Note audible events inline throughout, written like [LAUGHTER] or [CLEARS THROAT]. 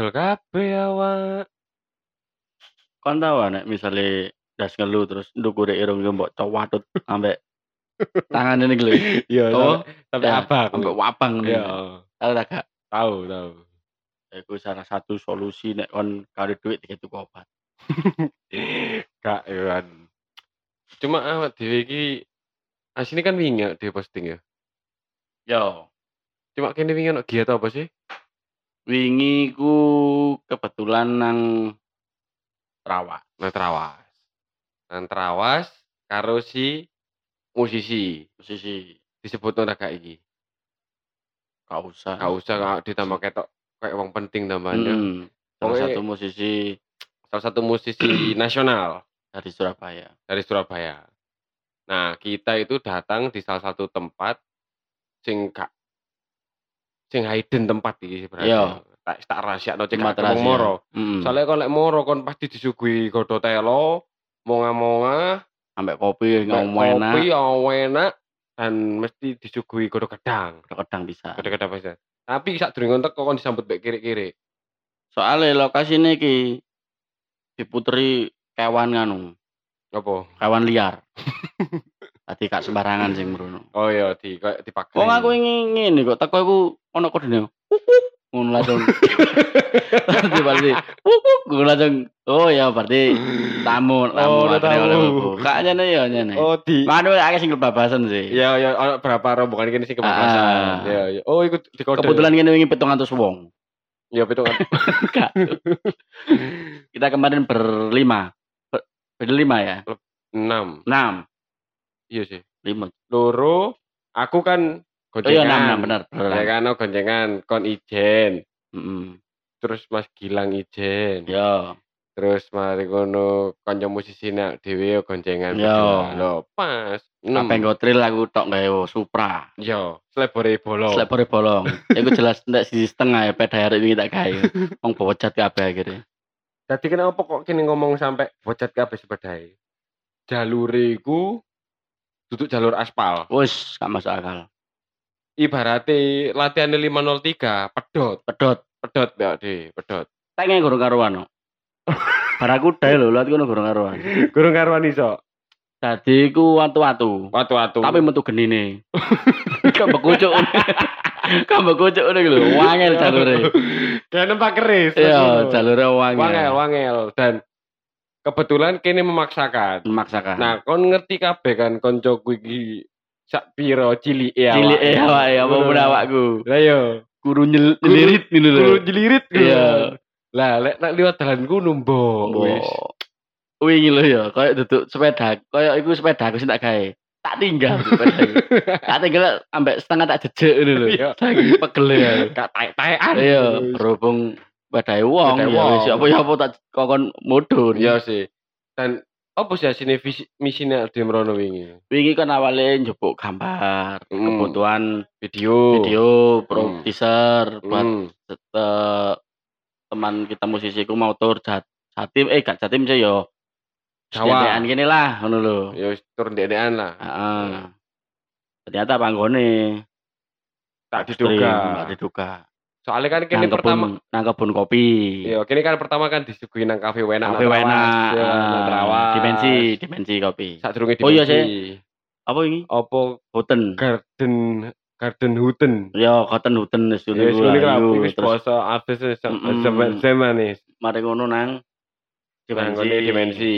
Pegel kabeh awak. Kon tau nek misale das ngelu terus ndukure irung yo mbok cowatut ambek [LAUGHS] tangan ini lho. Iya, Oh, ya, abang. Ambek wapang Iya. Tahu tak gak? tahu, tahu. Iku salah satu solusi nek kon karo duit tiga tuku obat. [LAUGHS] Kak Iwan. Cuma awak dhewe iki asline kan wingi di posting ya. Yo, Cuma kene wingi ono giat apa sih? Wingi ku kebetulan nang Rawa. Nang Trawas. Nang Trawas karo si musisi Posisi disebut ora gak iki. gak usah. Gak usah gak ditambah ketok kayak wong penting namanya. Hmm, salah Pokoknya- satu musisi Salah satu musisi [CLEARS THROAT] nasional dari Surabaya. dari Surabaya. Nah, kita itu datang di salah satu tempat sing gak sing hidden tempat iki berarti. Iya. Tak tak rahasiakno cek Tempat gak wong rahasia. moro. Hmm. Soalnya kon lek moro kon pasti disuguhi godho telo, monga-monga, ambek kopi ngomong enak, kopi enak dan mesti disuguhi godho gedang. kadang bisa. Godho gedang bisa. Tapi sak durung entek kon disambut mbek kiri-kiri. Soalnya lokasi ini ki diputeri kewan nganu, Apa? kewan liar. [LAUGHS] Tadi gak sembarangan sing merono. Oh iya di kayak dipakai. Wong aku ingin ngene kok teko iku ono kodene. Ngono langsung. [LAUGHS] Tadi berarti gue langsung oh ya berarti tamu Oh, tamu akhirnya tamu. oleh buku. Kak nyene ya nyene. Oh di Manu akeh sing kebabasan sih. Ya ya ono berapa rombongan kene sing kebablasan. Ah. Ya ya. Oh ikut di kode. Kebetulan kene wingi 700 wong. Ya betul kan. Kak. Kita kemarin berlima. Ber- Berlima ya? 6. Enam. Iya sih. Lima. Loro aku kan Oh iya enam, enam goncengan. benar. Ya kan oh, goncengan kon ijen. Mm-mm. Terus Mas Gilang ijen. Ya. Terus mari ngono kanca musisi nek dhewe yo goncengan Ya. Lho, pas. Apa yang gotril aku tok gawe Supra. Yo, slebore bolong. Slepore bolong. Iku jelas ndak sisi setengah ya peda hari wingi tak gawe. Wong bocet kabeh akhirnya. Dadi kenapa kok kini ngomong sampai bocet kabeh sepedae? Jalure iku duduk jalur aspal. Wis gak masuk akal. Ibarate latihan 503 pedot, Pedot. pedot ya di, pedot. Tenge gurung karuan. no. Baraku dae lho, lha ngono gurung karuan. [LAUGHS] Gurung karuan iso. Dadi iku watu-watu. Watu-watu. Tapi metu genine. [LAUGHS] Kambek kucuk. Kambek kucuk ngono iku lho, wangel jalure. Kayak nempak keris. Iya, jalure wangel. wangel, wangel dan kebetulan kini memaksakan. memaksakan. Nah, kon ngerti kabeh kan koncoku iki sak piro cilike awake. cilik eh awake apa Ngono. pun awakku. Lah yo, nyel- Guru- nyelirit ngono lho. guru jelirit. Iya. Lah, lek nak liwat dalanku numbo. Wis. Wingi lho ya, koyo duduk sepeda, koyo iku sepeda aku sing tak gawe. Tak tinggal. [LAUGHS] Tak tinggal ambek setengah tak jejek ngono lho. Iya. Saking pegel ya. Gak taek-taekan. Iya, berhubung sepeda wong ya wis apa ya apa tak kokon mudun. Iya sih. Dan apa sih sini visi misine di Merono wingi? Wingi kan awalnya njupuk gambar, Hmm. kebutuhan Video. video, pro Hmm. teaser buat Hmm. teman kita musisiku mau tur jat, jatim eh gak jatim sih yo Jawa. Gini lah ngono lho Ya wis turun dedean lah. Heeh. ternyata panggone Tak diduga. gak diduga Soalnya kan kini pertama kebun nang kebun kopi Iya, kini kan pertama kan disuguhi nang kafe Wena kafe wena Ya, dimensi dimensi kopi Sak durunge dimensi. Oh iya, apa ini Apa Huten Garden Garden Huten. yo cotton huten wis Ya, ngono wis lah, kan wis basa atus Mm-mm. zaman nih. mari ngono nang dimensi dimensi.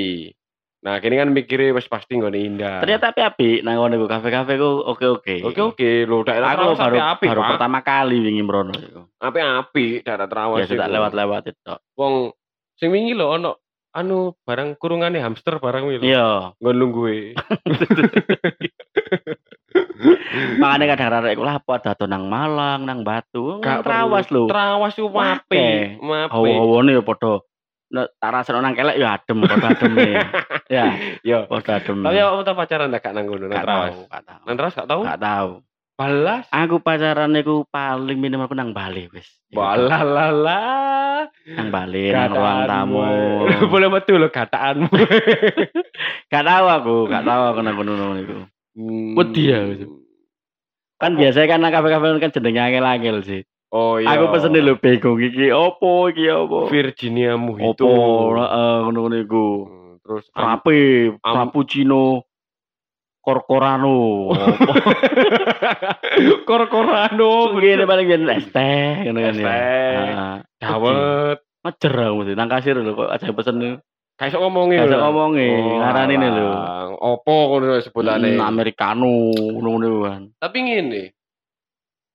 Nah, kini kan mikirnya wis pasti nggone indah. ternyata api api nang ngono kafe-kafe ku oke-oke Oke oke, lo daerah aku baru api baru Pak. pertama kali wingi mrono iku. api api daerah Trawas. Biasa tak lewat-lewat itu. Wong sing wingi lho ono anu barang kurungane hamster barang wingi lho. Iya, Nggon lungguhe. [LAUGHS] makanya kadang arek iku lah apa dado nang Malang, nang Batu, nang Gak Trawas lho. Trawas ku mape, mape. Hawa-hawane ya padha tak rasane nang kelek ya adem, padha ademe. [LAUGHS] ya, Yo. padha adem. Tapi awakmu tau pacaran tak gak nang ngono nang gak Trawas? tahu, gak tahu. Nang Trawas gak tau? Gak tahu. Balas. Aku pacaran iku paling minimal aku nang Bali wis. Balalala. Nang Bali, nang ruang tamu. [LAUGHS] Boleh metu lho gataanmu. [LAUGHS] Gak tahu aku, gak tahu aku nang ngono iku. Hmm. Wedi ya. Kan biasanya kan kafe-kafe kan jenenge angel-angel sih. Oh iya. Aku pesen lho bingung iki opo iki opo. Virginia Mojito. Opo heeh ngono-ngono iku. Hmm, Terus Frappuccino, Corcorano. Opo Kor-korano ngene paling yen es teh ngono kan ya. Heeh. Dawet. Ngejer aku mesti nang kasir lho kok aja pesen Kayak sok ngomongin Gak lho. iso ngomongi, ngarani nih lho. Opo ngono sebutane. Hmm, Americano ngono-ngono kan. Tapi ngene.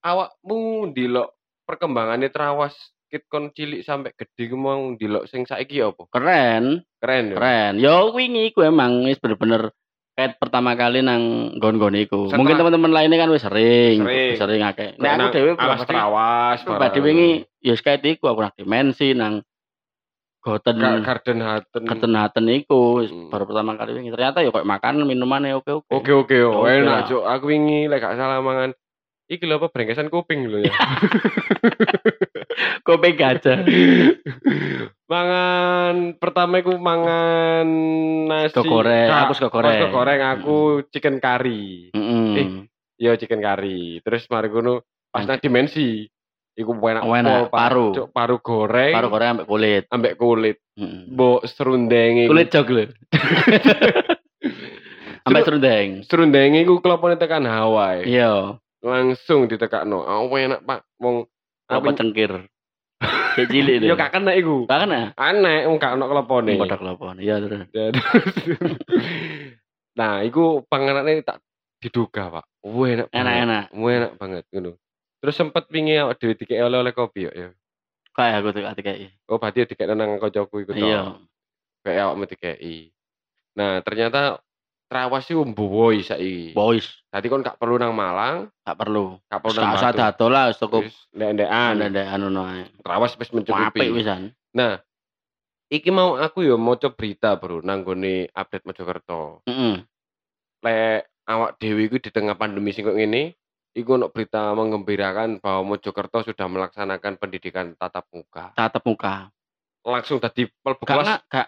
Awakmu ndelok perkembangannya trawas kit kon cilik sampai gede ku mau ndelok sing saiki apa? Keren, Keren ya. keren. Yo wingi iku emang wis bener-bener kayak pertama kali nang nggon-nggon iku. Setelah- Mungkin teman-teman lainnya kan wis sering, Sering. wis sering akeh. Nek Nang aku dhewe trawas. pribadi barang. wingi ya kayak iku aku nang dimensi nang Goten Ga- Garden Hatten. Ketenaten iku wis Hmm. baru pertama kali wingi. Ternyata ya kok makan minumannya oke oke. Oke oke, oh, Oke enak cuk. Aku wingi lek gak salah mangan iki lho apa brengkesan kuping lho ya. [LAUGHS] Kopi gajah. mangan pertama iku mangan nasi Sego goreng, aku sego goreng. sego goreng, aku chicken curry. Heeh. Iya chicken curry. Terus mari ngono pas nang dimensi iku enak Oh, enak. Paru. Paru goreng Paru goreng ambek kulit. ambek kulit. Heeh. Mbok serundenge. Kulit jog lho. [LAUGHS] Ambek serundeng. serundenge iku kelopone tekan Hawaii. Iya. Langsung ditekakno. Oh enak, Pak. Wong Apa cengkir? [LAUGHS] Kayak cilik deh. yo gak kena iku. Gak kena. Aneh wong gak ono kelopone. Kodok lopon. Iya terus. Dan- [LAUGHS] nah, iku panganane tak diduga, Pak. Wah, enak. Enak-enak. Wah, enak banget ngono. Terus sempet wingi awak dhewe dikek oleh-oleh kopi yo. ya. Kayak aku tuh kayak. Oh, berarti dikek nang kancaku iku to. Iya. Kayak awakmu dikeki. Nah, ternyata Trawas iku mbuwoi saiki. Boys, Dadi kon gak perlu nang Malang, gak perlu. gak perlu nang Gak usah Batu. lah cukup ndek-ndekan. anu ae. Trawas wis Apik mencukupi. wisan. Nah, iki mau aku yo maca berita, Bro, nang gone update Mojokerto. Heeh. lek awak dewi iku di tengah pandemi sing kok ngene, iku ono berita menggembirakan bahwa Mojokerto sudah melaksanakan pendidikan tatap muka. Tatap muka. Langsung tadi kelas. nggak gak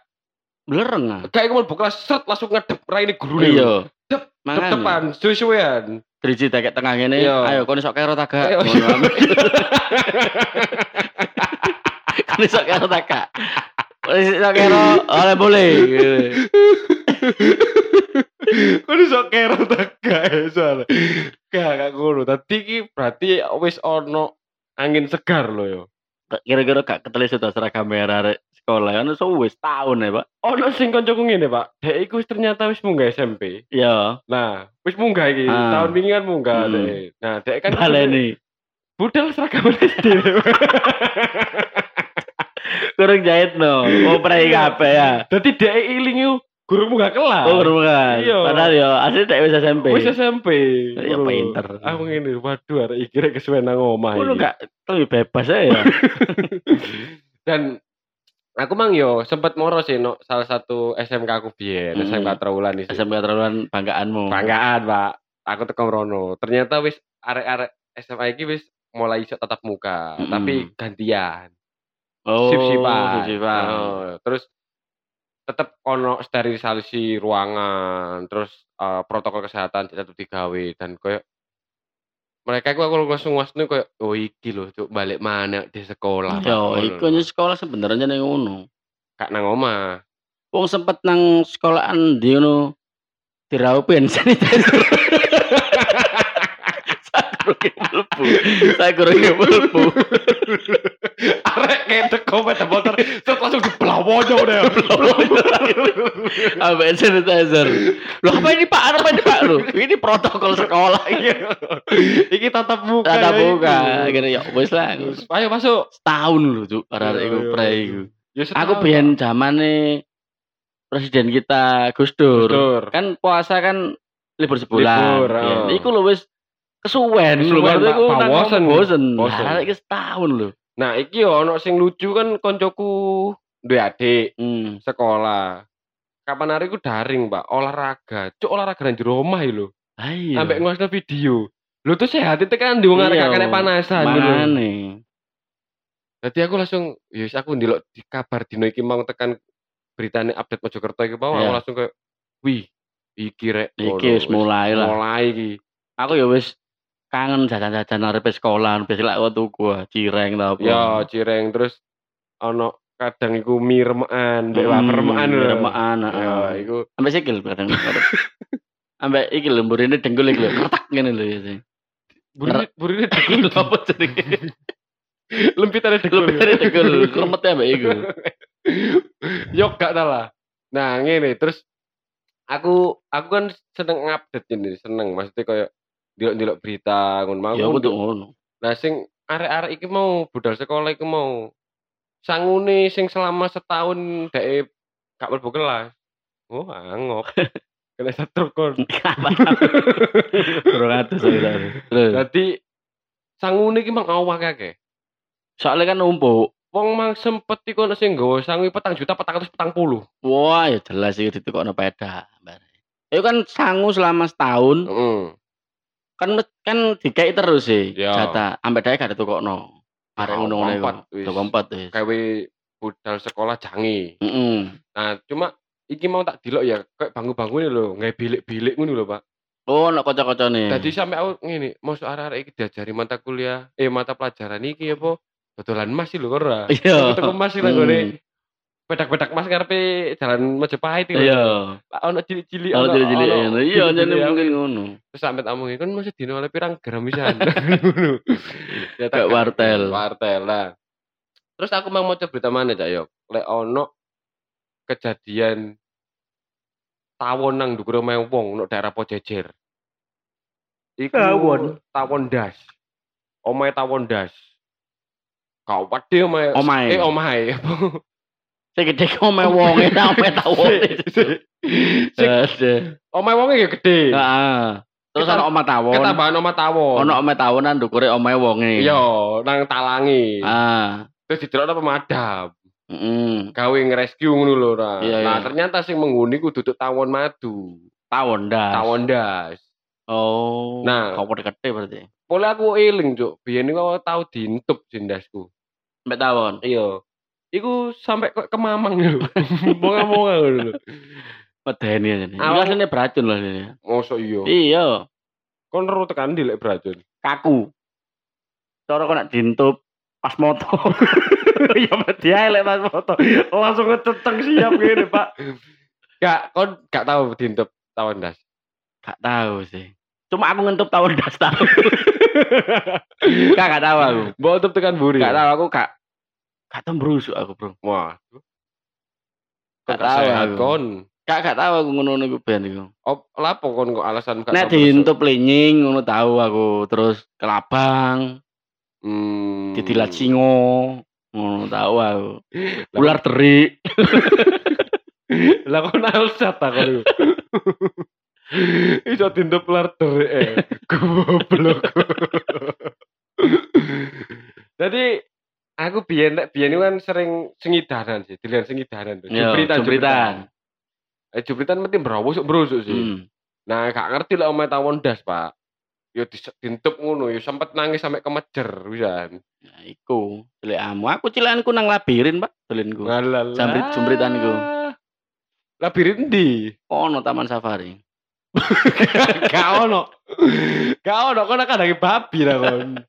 belereng ah. Kayak mlebu kelas set langsung ngedep raine guru Iya. Dep, Makanya. Depan, suwe-suwean. Driji tekek tengah ngene. Iya. Ayo kon iso kero ta gak? Ayo. Ngono. [LAUGHS] Kon iso kero ta gak? Kon iso kero oleh boleh. Kero ta gak ya soalnya. Gak gak ngono. Tadi iki berarti wis ono angin segar loh yo. Kira-kira gak ketelis sudah seragam merah sekolah kan iso wis tahun ya, Pak. Ono sing kancaku ngene, Pak. Dek iku ternyata wis munggah SMP. Iya. Nah, wis munggah iki. Ah. Tahun wingi kan munggah Hmm. dek. Nah, dek kan Baleni. budal seragam SD. [LAUGHS] Kurang jahit no. Oh, prai kabeh ya. Dadi dek iling iku guru munggah kelas. Oh, kan. Iya. Padahal yo asli tak wis SMP. Wis SMP. Ya, pinter. Aku ngene, waduh arek iki rek kesuwen nang omah Ngono iki. gak lebih bebas ya. [LAUGHS] [LAUGHS] Dan aku mang yo sempet moro sih no, salah satu SMK aku biyen, Hmm. SMK Trawulan iki. SMP terlaluan banggaanmu. Banggaan, Pak. Aku teko mrono. Ternyata wis arek-arek SMA iki wis mulai iso tatap muka, Mm-mm. tapi gantian. Oh, Sip-sipan. sip-sipan. Oh, terus tetep ono sterilisasi ruangan, terus eh, protokol kesehatan tetep digawe dan koyo mereka iku aku langsung wasne koyo oh iki lho cuk balik mana di sekolah. Pak." Yo, iku nya sekolah sebenarnya ning ngono. Kak nang omah. Wong sempet nang sekolahan di ngono diraupen sanitizer. [LAUGHS] Sakurunge mlebu. Sakurunge mlebu. Arek teko pada motor, terus langsung diblawonya udah. Ambek sanitizer. Loh apa ini Pak? Apa ini Pak? Loh, ini protokol sekolah ini. Iki tatap muka. Tatap ya muka. Akhirnya ya wis lah. Ayo masuk. Setahun lho, Cuk, arek Iya, iku iya, pre iya. iku. Ya, Aku biyen zamane presiden kita Gus Dur. Kan puasa kan libur sebulan. Libur, oh. Iku lho wis kesuwen lho. Pak, nang bosen. bosen. Lah iki setahun lho. Nah, iki ono sing lucu kan koncoku duwe adik Hmm. sekolah. Kapan hari ku daring, Pak, olahraga. Cuk olahraga nang jero omah lho. Ah, iya. Sampai ngosno video. Lho tuh sehat itu kan di wong arek Iya, gak kena panasan. Makane. Jadi aku langsung, ya wis aku ndelok di kabar dino iki mau tekan beritane update Mojokerto iki mau aku Iya. langsung kayak, wih, iki rek Iki mulai lah. mulai iki Aku ya wis kangen jajan-jajan arepe sekolah, wis tuku ah, cireng ta apa. ya cireng terus ono kadang iku mie remekan mbek wafer remekan lho. Hmm, remekan, ya iku Ambek sikil kadang. [LAUGHS] Ambek iki lho mburine dengkul iki lho, kertak ngene lho ya. burine burine Dengkul apa jenenge? lempitane degul Lempitane dengkul, [LAUGHS] kremete ambek iku. yo gak salah nah ngene terus aku aku kan seneng update ini seneng maksudnya koyo ndelok-ndelok berita ngono mau Ya aku tuh ngono. Nah sing arek-arek iki mau budal sekolah iku mau sangune sing selama setahun dhek gak mlebu kelas. Oh, angop. [LAUGHS] Kena setruk kon. [LAUGHS] Kurang atus aku tadi. Terus, Dadi sangune iki mang awak akeh. soalnya kan numpuk. Wong mang sempet iku ana sing nggawa sangu petang juta petang ratus petang puluh. Wah, ya jelas iki ditukokno peda. Itu kan sangu selama setahun, Heeh. Kan kan dikai terus sih. Ya. Jatah, ambek dhewe gak ditukokno. Arek ngono ngene kompat iku. wis. Gawe budal sekolah jangi. Heeh. Nah, cuma iki mau tak delok ya kayak bangku-bangku ini lho, nggawe bilik-bilik ngono lho, Pak. Oh, nek kanca-kancane. Dadi sampe aku ngene, mosok arek-arek iki diajari mata kuliah, eh mata pelajaran iki apa dodolan emas sih lho ora. Iya. Tuku emas sih nang Hmm. Pedak-pedak emas ngarepe jalan Majapahit. Iya. Ono cilik-cilik cilik-cilik ono ngono. Iya, cilik-cilik jane mungkin ngono. Terus sampe tak omongi, "Kon mesti dino oleh pirang gram pisan?" [LAUGHS] Ngono. Ya Gak wartel. Wartel lah. Terus aku mau maca berita mana, Cak Yok? Lek ono kejadian tawon nang dhuwur omahe wong nang daerah Pojejer. Iku Tawon? tawon das. Omahe tawon das. Kau pade omahe. Omahe. Eh omahe. [LAUGHS] Sing gede ku omahe wonge omahe tawone. Ada. Omahe wonge ya gede. Heeh. Terus Kita- ana omah tawon. Ketambahan omah tawon. Ono omah tawonan ndukure omahe wonge. Iya, nang talangi. Ah. Terus didelokno pemadam. Heeh. Gawe ngerescue ngono lho ora. Nah, ternyata sing menghuni ku duduk tawon madu. Tawon das. Tawon das. Oh. Nah. kau gede berarti. Pole aku eling, Cuk. Biyen iku aku tau diintup jendasku. Mbek tawon. Iya. Iku sampai kok kemamang lho. [LAUGHS] Monga-monga ngono lho. Medeni aja nih. Awal- Ini beracun loh ini. Mosok iya. Iya. Kon ro tekan ndi lek beracun. Kaku. Cara kok nak dintup pas moto. ya mati ae lek pas foto. Langsung ngeceteng siap ngene, Pak. Gak, kon gak tau diintup tawon das. Gak tahu sih. Cuma aku ngentup tawon das tahu. [LAUGHS] Gak gak tahu aku. Mbok tutup tekan buri. Gak tahu aku gak tahu berusuk aku, Bro. Wah. Gak tahu aku. kon. Gak gak tahu aku ngono niku ben iku. Op, lapo kon kok alasan gak Nek diintup linying ngono tahu aku. Terus kelabang, Hmm. didilat singo. Ngono tahu aku. [LAUGHS] Ular terik. [LAUGHS] Lah kon alsat kon iku. [LAUGHS] Iso tindak ular terik eh. Goblok. Jadi aku biyen nek biyen kan sering sengidanan sih, dilihat sengidanan tuh. Yo, Jubritan, jumpritan. Eh jubritan mesti browosuk brosuk sih. Hmm. Nah, gak ngerti lah omahe tawon das, Pak. Yo ditintup ngono, yo sempet nangis sampai kemejer pisan. Nah, iku cilikanmu. Aku cilikanku nang labirin, Pak. Dolinku. Jambrit- jumbritan iku. Labirin ndi? Ono taman safari. [LAUGHS] Gak ono. Gak ono kon kadangi babi lah kon. [LAUGHS]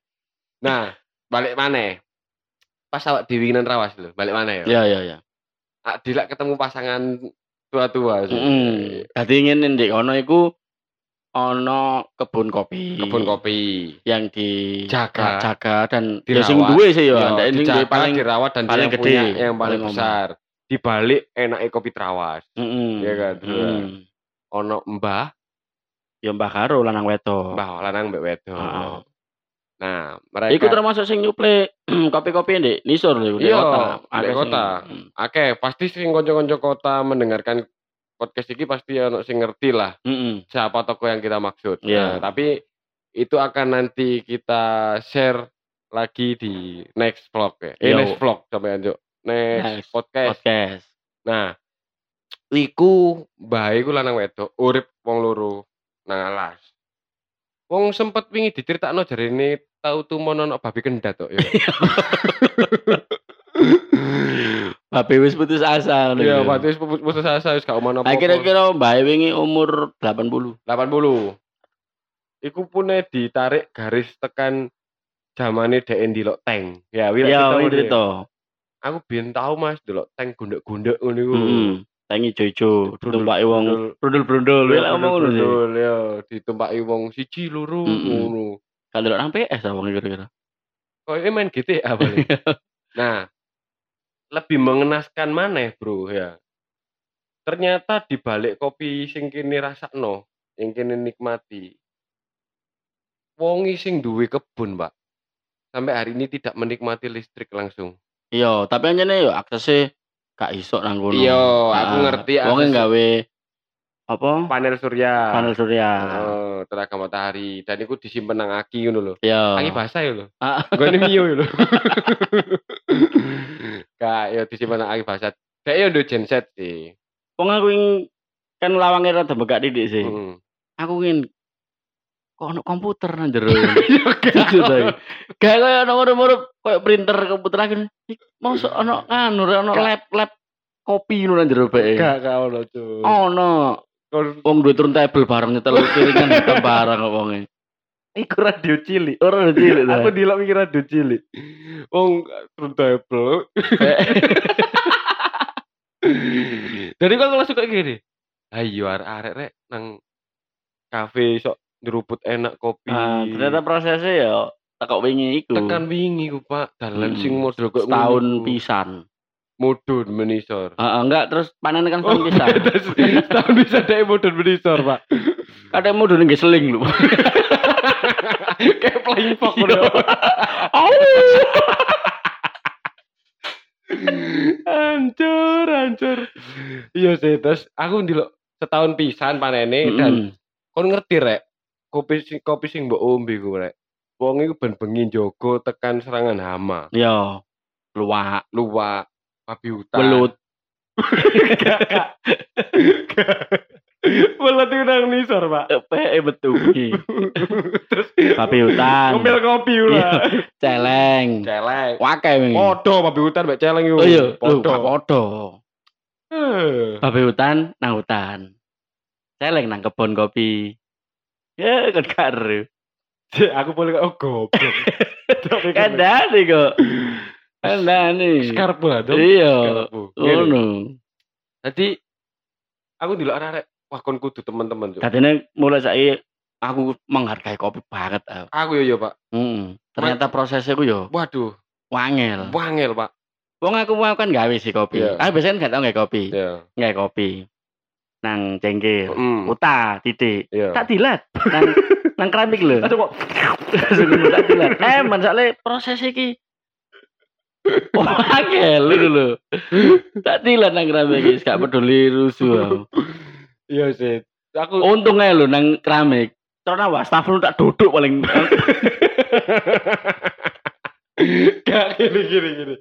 Nah, balik mana? Pas awak diwinginan rawas lho, balik mana ya? Ya ya ya. Ah, dilak ketemu pasangan tua-tua. Heeh. Dadi ngene ndek kono iku ono kebun kopi. Kebun kopi. yang di Jaga. jaga dan Dirawat. ya sing duwe sih ya, Yo, dijaga, paling dirawat dan paling gede, punya yang paling paling besar. Di balik enaknya kopi trawas. heeh. Iya kan, Heeh. Ono mbah, Ya Mbah Karo lanang wedok. mbah lanang mbek wedok. Heeh. Nah, mereka Iku termasuk sing nyuple [CLEARS THROAT] kopi-kopi ndek nisor lho Iya, kota. ndek Akeh sing- kota. Mm. Oke, pasti sing konco-konco kota mendengarkan podcast ini pasti ono sing ngerti lah Heeh. siapa toko yang kita maksud. Iya. Nah, tapi itu akan nanti kita share lagi di next vlog ya. Eh, Yo. next vlog sampean Cuk. Next, Next podcast. Podcast. Nah, iku mbah iku lanang wedok, urip wong loro nang alas. Wong sempet wingi diceritakno jarine tau tumono ono babi kendat kok ya. [LAUGHS] Babe wis putus asa. Iya, ya. berarti wis putus asa wis gak Nah, apa-apa. kira-kira Mbak wingi umur 80. 80. Iku pune ditarik garis tekan zamane dhek ndelok tank. Ya, wi Ya, cerita. Aku biyen tau Mas delok tank gundek-gundek ngono iku. Heeh. Tangi ijo-ijo, ditumpaki wong brundul. brundul-brundul. Lah ngomong ngono ya, ditumpaki wong siji loro ngono. Kalau nang PS apa kira-kira? Kok main GTA paling. [LAUGHS] nah, lebih mengenaskan maneh, Bro, ya. Ternyata di balik kopi sing kene rasakno, yang kene nikmati. Wongi sing duwe kebun, Pak. Sampai hari ini tidak menikmati listrik langsung. Iya, tapi anjene yo aksesnya gak iso nang kono. Iya, aku Ah, ngerti Wonge akses- gawe apa? Panel surya. Panel surya. Oh, tenaga matahari dan itu disimpen nang aki ngono lho. Iya. Aki basah ya lho. [LAUGHS] Gue mio ya lho. [LAUGHS] Kak, ya disimpen nang aki basah. Kayak ya udah genset sih. Wong aku ing kan lawange rada begak didik sih. Heeh. Aku ingin kok ono komputer nang jero. Jujur [LAUGHS] ta. Gak kaya ono moro-moro koyo printer komputer lagi. Mosok ono anu ono Gak. lab lab kopi nu nang jero bae. Gak gak ono cuy. Ono. Wong duwe turntable bareng nyetel piringan hitam bareng kok wonge. Iku radio cilik. Ora cilik ta. Aku dilok mikir radio cilik. Wong turntable. [LAUGHS] Jadi kok langsung kayak gini. Ayo arek-arek rek nang kafe sok nyeruput enak kopi. Ah, ternyata prosesnya ya takok wingi iku. tekan wingi ku Pak, dalan Hmm. sing model kok ku. pisan. Mudun menisor. Heeh, enggak terus panen kan [LAUGHS] Oh, setahun pisan. terus setahun bisa dek mudun menisor, Pak. Kadang mau dulu nggak seling lu. [LAUGHS] Kayak playing pok Iya. ngono. Au. hancur, hancur. Iya sih, terus aku ndelok setahun pisan panene dan Mm-mm. kon ngerti rek, kopi sing kopi sing mbok ombe ku rek. Wong iku ben bengi njogo tekan serangan hama, Yo, luwak, luwak, babi hutan. Gak. Welut itu nang nisor, Pak. Pe betuki. Terus Babi hutan. Ngemil kopi Iya. lah. Celeng. Celeng. Wakai wingi. Podo babi hutan mbek celeng iku. Oh iya, Podo. gak podo. Eh. Babi hutan nang hutan. Celeng nang kebon kopi. Ya kan karo. Aku boleh oh goblok. [LAUGHS] Kan Kandani kok. Kandani. skarpu lah dong. Iya. Ngono. Jadi aku ndelok arek wah kon kudu teman-teman. Dadine mulai saiki aku menghargai kopi banget. ah. Aku yo yo, Pak. Hmm. Ternyata prosesnya ku yo Waduh, wangel. wangel, Pak. Wong aku mau kan gawe sih kopi. Iya. Aku biasanya gak tau gawe kopi. Iya. Gawe kopi. Nang cengkir. Heeh. Uta, titik. Iya. Tak dilat. Nang nang keramik lho. Aduh kok [LAUGHS] tak dilat. Eh, masalah proses iki. Oh, angel itu lho. Tak dilat nang keramik iki, gak peduli rusuh. Iya sih. Aku Untung ae lho nang keramik. Karena wastafel tak duduk paling [LAUGHS] gak gini gini gini.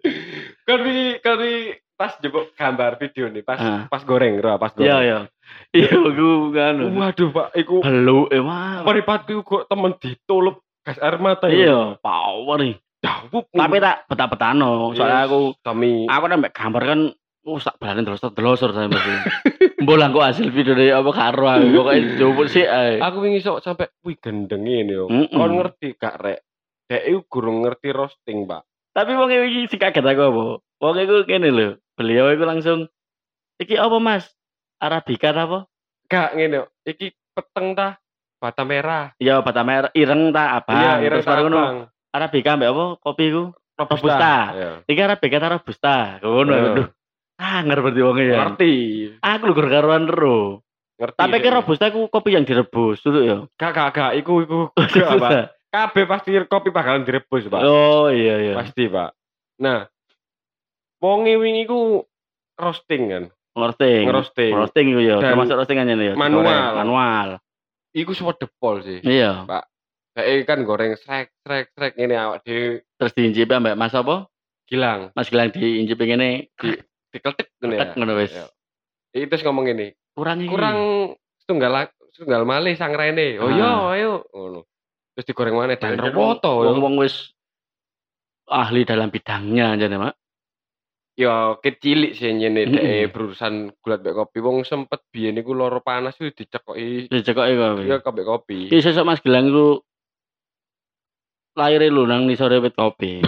Wi kan wi pas jebok gambar video nih, pas Ah. pas goreng, roh, pas Iya, goreng. iya. Iya, aku kan. Waduh, Pak, iku Beluk emang. Meripatku kok temen ditulup gas air mata ya. Iya, power nih. Tapi tak betah-betano, soalnya aku sami aku kan mbak gambar kan Oh, sak berani terus delosor saya [LAUGHS] mesti. Bolang kok hasil video dari apa karo aku pokoknya juput sih ae. aku wingi sok sampai wih gendeng ini yo. Kon ngerti gak rek? Dek iku gurung ngerti roasting, Pak. Tapi wong iki sing kaget aku apa? Wong iku kene lho. Beliau iku langsung iki apa Mas? Arabica ta apa? Gak ngene yo. Iki peteng tah bata merah. Iya, bata merah, ireng ta abang. Iya, ireng Terus abang. Arabica mbek apa? Kopi iku. Robusta. Iya. Iki Arabica ta Robusta. Ngono Iya. aduh. Ah, ngerti wong ya. Ngerti. Aku lho karuan ero. Ngerti. Tapi kira Robusta iku kopi yang direbus itu ya. gak gak gak iku iku [LAUGHS] gak, Pak. Kabeh pasti kopi bakalan direbus, Pak. Oh iya iya. Pasti, Pak. Nah, wonge wingi ku roasting kan. Ngerosting. Ngerosting. Roasting iku ya, termasuk roasting aja ya. manual. Manual. Iku swedepol sih. Iya. Kayak kan goreng srek srek srek ngene awak dhewe Terus diincipi ambek Mas apa? gilang. Mas Gilang diincipi ngene Diketik ngene ya. ngono wis. Iya. Iki terus ngomong gini, Kurang iki. kurang setunggal la- setunggal malih sang rene. Oh Ah. iya, ayo ngono. Terus digoreng mana dan ya. Wong-wong wis ahli dalam bidangnya aja Mak. ya kecilik sih nyene Mm-mm. dhek berurusan gulat mbek kopi. Wong sempet biyen iku lara panas iku dicekoki Dicekoki kopi. ya mbek kopi. Iki sesuk Mas Gilang iku lahir lho nang nisore wit kopi. [LAUGHS]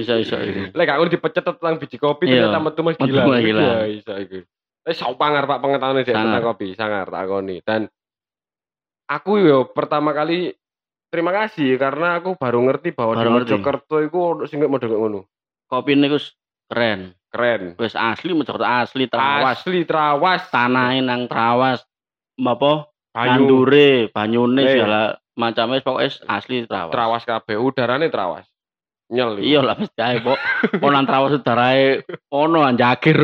Iso-iso iku. Lek gak ngono dipecet tentang biji kopi Iya. ternyata metu Mas Metu gila. Mas Gilang. Wah, iso iku. Eh saupangar Pak pengetahuan Sangar. tentang kopi, sangar takoni. Dan aku yo pertama kali terima kasih karena aku baru ngerti bahwa Baru di. Mojokerto iku ono sing model ngono. Kopi niku s- keren. Keren. Wis asli Mojokerto asli trawas. Asli trawas. Tanahe nang trawas. Apa? Banyu. Nandure, banyune Eh. segala macamnya pokoknya asli trawas. Trawas kabeh, udarane trawas. Nyel. Iya lah mesti ae, Pok. [LAUGHS] Ono nang trawas udarae ono anjagir.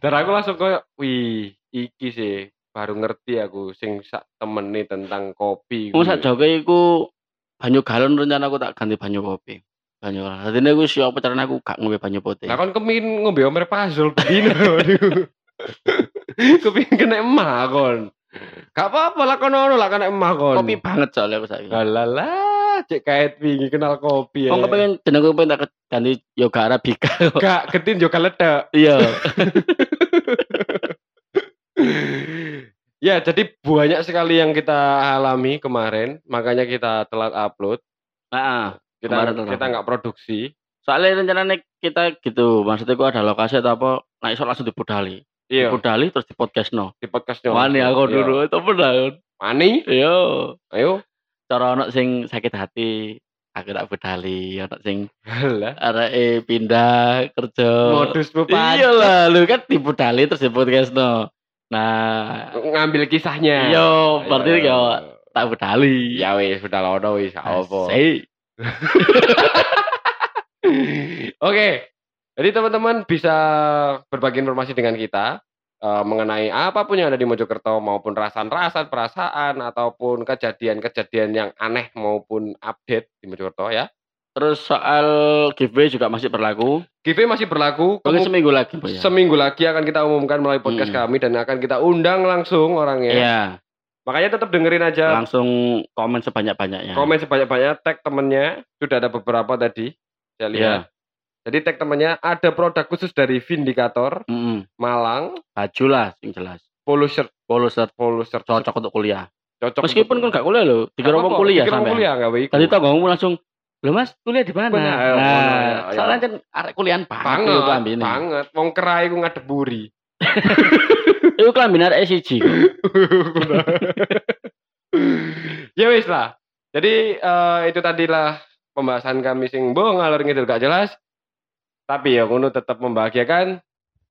Dan aku langsung koyo, wih, iki sih baru ngerti aku sing sak temeni tentang kopi. Wong kuwi. sak joke iku banyu galon rencana aku tak ganti banyu kopi. Banyu galon. Dadi niku siapa carane aku gak ngombe banyu putih. Lah kon kepengin ngombe omer puzzle bedino. [LAUGHS] Waduh. Kepengin kena emak kon. Gak apa-apa lah kon ono lah kena emak kon. Kopi banget soalnya aku saiki. Alah, cek kaet wingi kenal kopi ya. Wong kepengen jenengku pengen tak ganti yoga arabica kok. [LAUGHS] Gak getin juga ledak. Iya. [LAUGHS] ya, jadi banyak sekali yang kita alami kemarin, makanya kita telat upload. Heeh. Kita Kemarin kita nggak produksi. Soalnya rencananya kita gitu, maksudnya gua ada lokasi atau apa, nah iso langsung dibudali. Iya, Dibudali terus di podcast no. di podcastnya. Wani aku Iya. dulu itu benar. Mani, Iya. ayo. Cara ono sing sakit hati, aku tak budali, ono sing Alah, areke pindah kerja. modus bupati. Iya lah, lu kan dibudali terus di podcast no. Nah, Ngambil kisahnya. iya berarti ya tak budali. Ya wis, sudah lono wis, apa. [LAUGHS] Oke, jadi teman-teman bisa berbagi informasi dengan kita eh, mengenai apa pun yang ada di Mojokerto maupun rasan-rasan, perasaan ataupun kejadian-kejadian yang aneh maupun update di Mojokerto ya. Terus soal giveaway juga masih berlaku. Giveaway masih berlaku. Mungkin seminggu lagi, ya? Seminggu lagi akan kita umumkan melalui podcast Hmm. kami dan akan kita undang langsung orangnya. Iya, Makanya tetap dengerin aja. langsung komen sebanyak-banyaknya. Komen sebanyak-banyak, tag temennya. Sudah ada beberapa tadi. Saya lihat. Iya. Jadi tag temennya ada produk khusus dari Vindicator Mm-mm. Malang, Baju lah, sing jelas. polo shirt, Polo shirt polo shirt cocok untuk kuliah. cocok. Meskipun kan gak kuliah loh, dikira wong kuliah sampai. kuliah nggak baik. Tadi tau ngomong langsung, "Lho Mas, kuliah di mana?" Benar, ayo, Nah, ya, ya. soalnya kan arek kuliahan banget banget, klambine. banget. Wong kerai ku ngadeburi. [LAUGHS] Iku SIG. kok. [LAUGHS] ya wis lah. Jadi eh, itu tadilah pembahasan kami sing mbok ngalor ngidul gak jelas. Tapi ya ngono tetap membahagiakan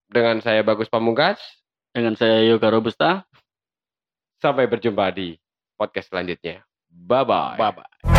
dengan saya Bagus Pamungkas. Dengan saya Yoga Robusta. Sampai berjumpa di podcast selanjutnya. Bye bye. Bye bye.